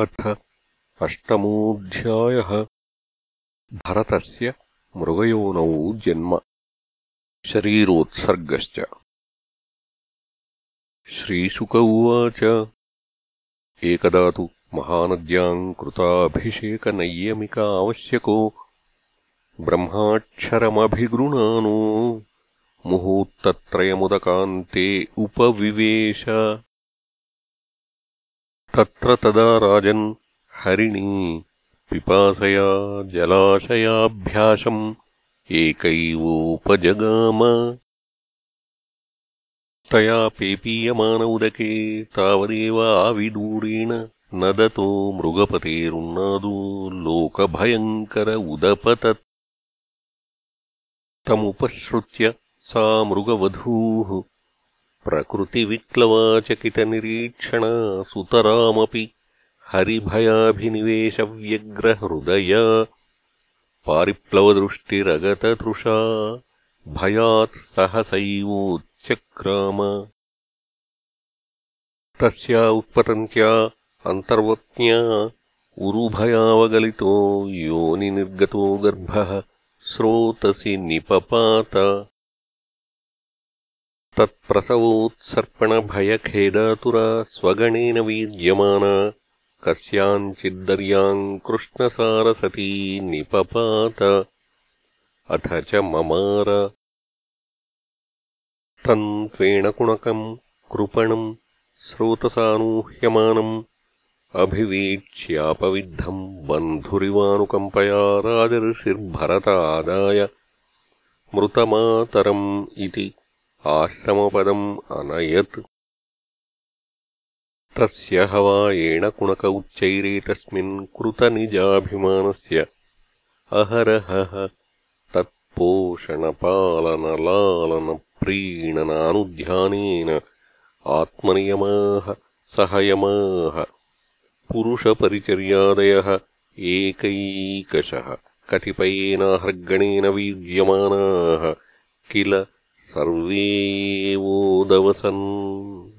अथ अष्टमोऽध्यायः। भरतस्य मृगयोनौ जन्म। शरीरोत्सर्गश्च। श्रीशुक उवाच। एकदा तु महानद्याम् कृताभिषेकनैयमिक आवश्यको ब्रह्माक्षरमभिगृणानो। मुहूर्तत्रयमुदकान्ते उपविवेश। तत्र तदा राजन् हरिणी पिपासया जलाशयाभ्यासम् एकैवोपजगाम। तया पेपीयमान उदके तावदेव आविदूरेण नदतो मृगपतेरुन्नादो लोकभयङ्कर उदपतत्। तमुपश्रुत्य सा मृगवधूः प्रकृतिविक्लवाचकितनिरीक्षणा सुतरामपि हरिभयाभिनिवेशव्यग्रहृदया पारिप्लवदृष्टिरगततृषा भयात् सहसैवोच्चक्राम। तस्या उत्पतन्त्या अन्तर्वत्न्या उरुभयावगलितो योनिनिर्गतो गर्भः स्रोतसि निपपात तत्प्रसवोत्सर्पणभयखेदातुरा स्वगणेन वीर्यमाना कस्याञ्चिद्दर्याम् कृष्णसारसती निपपात। अथ च ममार। तम् त्वेणकुणकम् कृपणम् स्रोतसानूह्यमानम् अभिवीक्ष्यापविद्धम् बन्धुरिवानुकम्पया राजर्षिर्भरत आदाय मृतमातरम् इति आश्रमपदम् अनयत् तस्य हवायेण कुणक उच्चैरेतस्मिन् कृतनिजाभिमानस्य अहरहः तत्पोषणपालनलालनप्रीणनानुध्यानेन आत्मनियमाः सहयमाः पुरुषपरिचर्यादयः एकैकशः कतिपयेनाहर्गणेन वीर्यमानाः किल सर्वेवोदवसन्।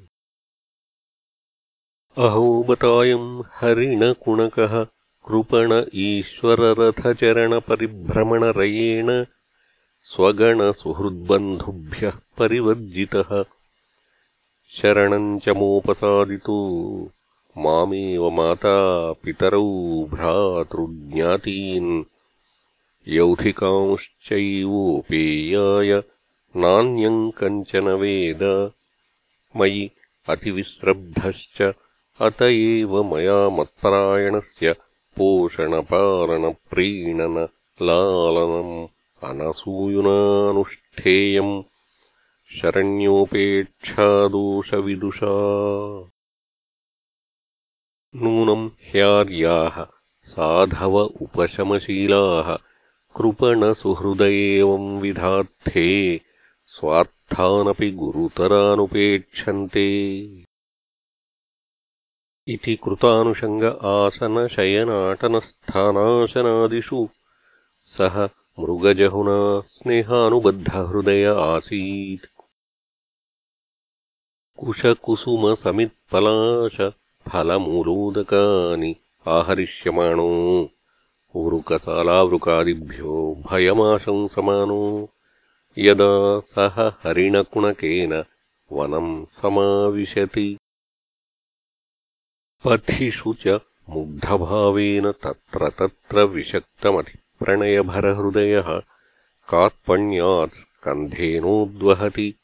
अहोबतायम् हरिणकुणकः कृपण ईश्वररथचरणपरिभ्रमणरयेण स्वगणसुहृद्बन्धुभ्यः परिवर्जितः। शरणम् च मोपसादितो मामेव माता पितरौ भ्रातृज्ञातीन्। यौथिकांश्चैवोपेयाय नान्यम् कञ्चन वेद। मयि अतिविश्रब्धश्च। अत एव मया मत्परायणस्य पोषणपालनप्रीणनलालनम् अनसूयुनानुष्ठेयम्। शरण्योपेक्षादोषविदुषा नूनम् ह्यार्याः साधव उपशमशीलाः। कृपणसुहृद एवम् विधार्थे स्वार्थानपि गुरुतरानुपेक्षन्ते। इति कृतानुषङ्ग आसनशयनाटनस्थानाशनादिषु सः मृगजहुना स्नेहानुबद्धहृदय आसीत्। कुशकुसुमसमित्पलाशफलमूलोदकानि आहरिष्यमाणो। उरुकसालावृकादिभ्यो भयमाशंसमानो यदा सः हरिणकुणकेन वनम् समाविशति। पथिषु च मुग्धभावेन तत्र तत्र विषक्तमतिप्रणयभरहृदयः कात्पण्यात् स्कन्धेनोद्वहति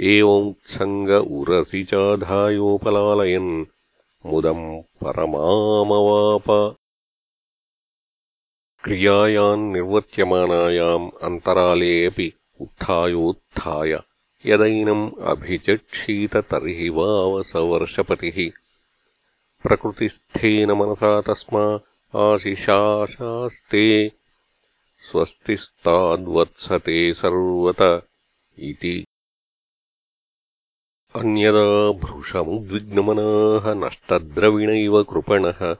एवमुत्सङ्ग उरसि चाधायोपलालयन् मुदम् परमामवाप। क्रियायाम् निर्वर्त्यमानायाम् अन्तरालेऽपि उत्थायोत्थाय। यदैनम् अभिचक्षीत तर्हि वावसवर्षपतिः। प्रकृतिस्थेन मनसा तस्मा आशिषाशास्ते स्वस्तिस्ताद्वत्सते सर्वत इति। अन्यदा भृशमुद्विग्नमनाः नष्टद्रविणैव कृपणः।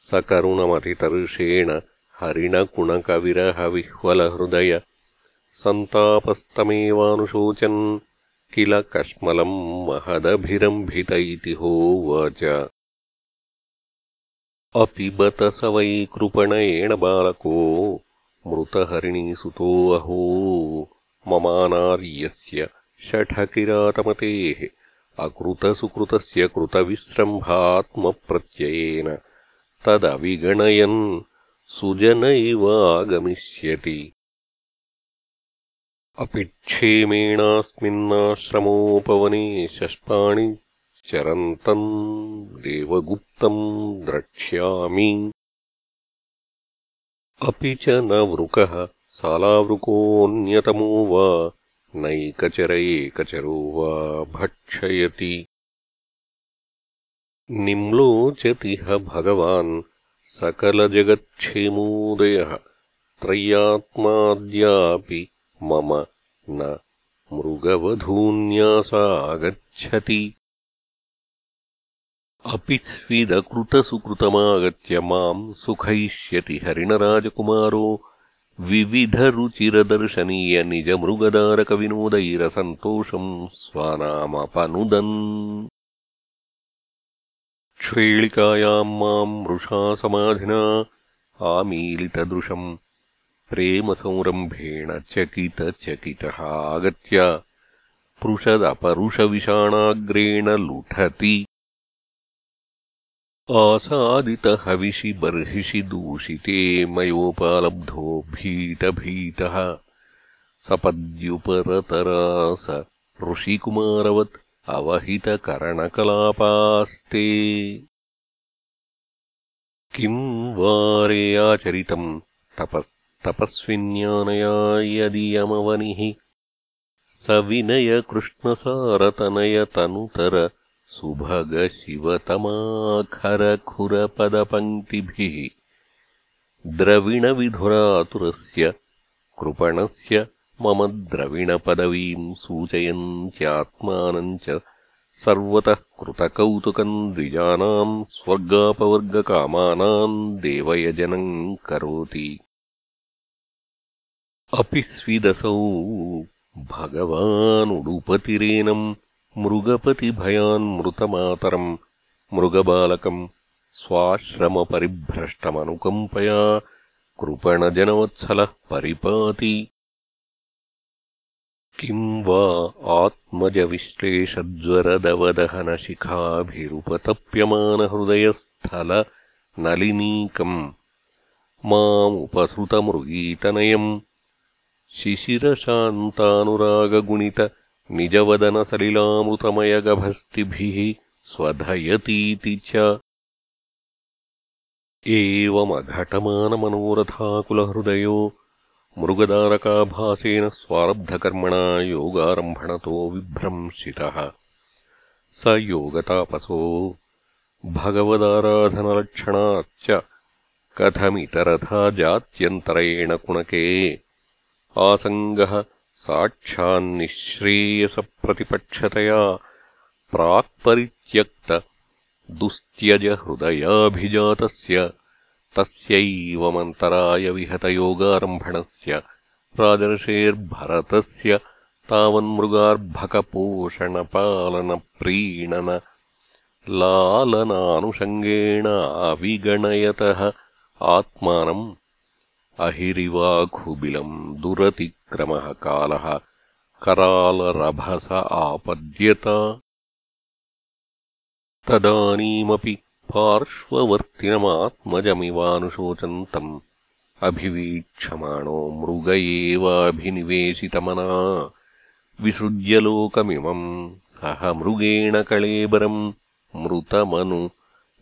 सकरुणमतितर्षेण हरिणकुणकविरहविह्वलहृदय। सन्तापस्तमेवानुशोचन् किल कश्मलम् महदभिरम्भित इति होवाच। अपि बत स वै कृपणेण बालको मृतहरिणीसुतो अहो ममानार्यस्य शठकिरातमतेः अकृतसुकृतस्य कृतविस्रम्भात्मप्रत्ययेन तदविगणयन् सुजन इवागमिष्यति अपि क्षेमेणास्मिन्नाश्रमोपवने शष्पाणि चरन्तम् देवगुप्तम् द्रक्ष्यामि। अपि च न वृकः सालावृकोऽन्यतमो वा नैकचर एकचरो वा भक्षयति। निम्लोचतिह भगवान् सकलजगत्क्षेमोदयः त्रय्यात्माद्यापि मम न मृगवधून्यासागच्छति। अपि स्विदकृतसुकृतमागत्य माम् सुखयिष्यति हरिणराजकुमारो विविधरुचिरदर्शनीयनिजमृगदारकविनोदैरसन्तोषम् स्वानामपनुदन्। क्ष्वेळिकायाम् माम् मृषा समाधिना आमीलितदृशम् प्रेमसंरम्भेण चकितचकितः आगत्य पृषदपरुषविषाणाग्रेण लुठति। आसादितहविषि बर्हिषि दूषिते मयोपालब्धो भीतभीतः। सपद्युपरतरास ऋषिकुमारवत् अवहितकरणकलापास्ते। किम् वारे आचरितम् तपस्तपस्विन्यानया यदियमवनिः स विनयकृष्णसारतनयतनुतर सुभगशिवतमाखरखुरपदपङ्क्तिभिः द्रविणविधुरातुरस्य कृपणस्य मम द्रविणपदवीम् सूचयन्त्यात्मानम् च सर्वतः कृतकौतुकम् द्विजानाम् स्वर्गापवर्गकामानाम् देवयजनम् करोति अपि स्विदसौ भगवानुडुपतिरेनम् मृगपतिभयान्मृतमातरम् मृगबालकम् स्वाश्रमपरिभ्रष्टमनुकम्पया कृपणजनवत्सलः परिपाति। किम् वा आत्मजविश्लेषज्वरदवदहनशिखाभिरुपतप्यमानहृदयस्थलनलिनीकम् मामुपसृतमृगीतनयम् शिशिरशान्तानुरागगुणित निजवदनसलिलामृतमयगभस्तिभिः स्वधयतीति च। एवमघटमानमनोरथाकुलहृदयो मृगदारकाभासेन स्वारब्धकर्मणा योगारम्भणतो विभ्रंशितः स योगतापसो भगवदाराधनलक्षणाच्च कथमितरथा जात्यन्तरेण कुणके आसङ्गः साक्षान्निःश्रेयसप्रतिपक्षतया प्राक्परित्यक्तदुस्त्यजहृदयाभिजातस्य तस्यैवमन्तरायविहतयोगारम्भणस्य राजर्षेर्भरतस्य तावन्मृगार्भकपोषणपालनप्रीणन लालनानुषङ्गेण अविगणयतः आत्मानम् अहिरिवाखुबिलम् दुरतिक्रमः कालः करालरभस आपद्यत। तदानीमपि पार्श्ववर्तिनमात्मजमिवानुशोचन्तम् अभिवीक्षमाणो मृग एवाभिनिवेशितमना विसृज्यलोकमिमम् सह मृगेण कळेबरम् मृतमनु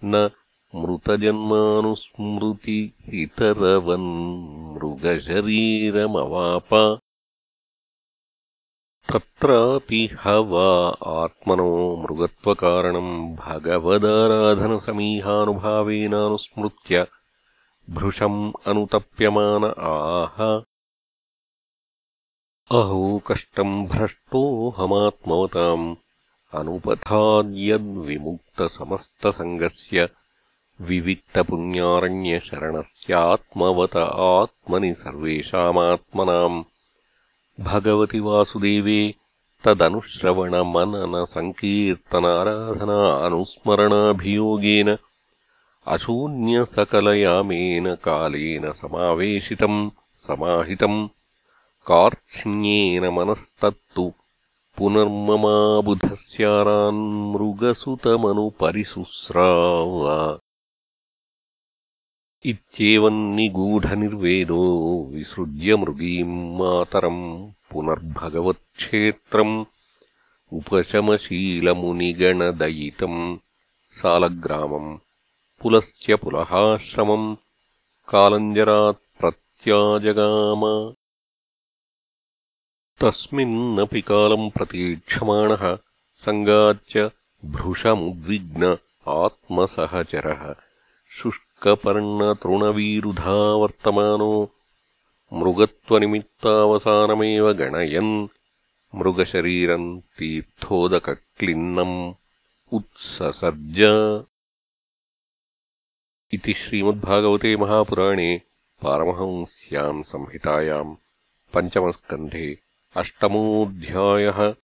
न मृतजन्मानुस्मृति इतरवन्मृगशरीरमवाप तत्रापि ह वा आत्मनो मृगत्वकारणम् भगवदाराधनसमीहानुभावेनानुस्मृत्य भृशम् अनुतप्यमान आह। अहो कष्टम् भ्रष्टोऽहमात्मवताम् अनुपथाद्यद्विमुक्तसमस्तसङ्गस्य विविक्तपुण्यारण्यशरणस्यात्मवत आत्मनि सर्वेषामात्मनाम् भगवति वासुदेवे तदनुश्रवणमननसङ्कीर्तनाराधना अनुस्मरणाभियोगेन अशून्यसकलयामेन कालेन समावेशितम् समाहितम् कार्त्स्न्येन मनस्तत्तु पुनर्ममाबुधस्यारान्मृगसुतमनुपरिसुस्राव ఇత్యేవం నిగూఢనిర్వేదో విసృజ్య మృగీం మాతరం పునర్భగవత్క్షేత్రం ఉపశమశీలమునిగణదయితం సాలగ్రామం పులస్త్య పులహాశ్రమం కాలంజరాత్ ప్రత్యాజగామ. తస్మిన్నపి కాలం ప్రతీక్షమాణः సంగాచ్య ఆత్మసహచర. శుష్ वर्तमानो मृगत्वनिमित्तावसानमेव गणयन् मृगशरीरम् तीर्थोदकक्लिन्नम् उत्ससर्ज। इति श्रीमद्भागवते महापुराणे पारमहंस्याम् संहितायाम् पञ्चमस्कन्धे अष्टमोऽध्यायः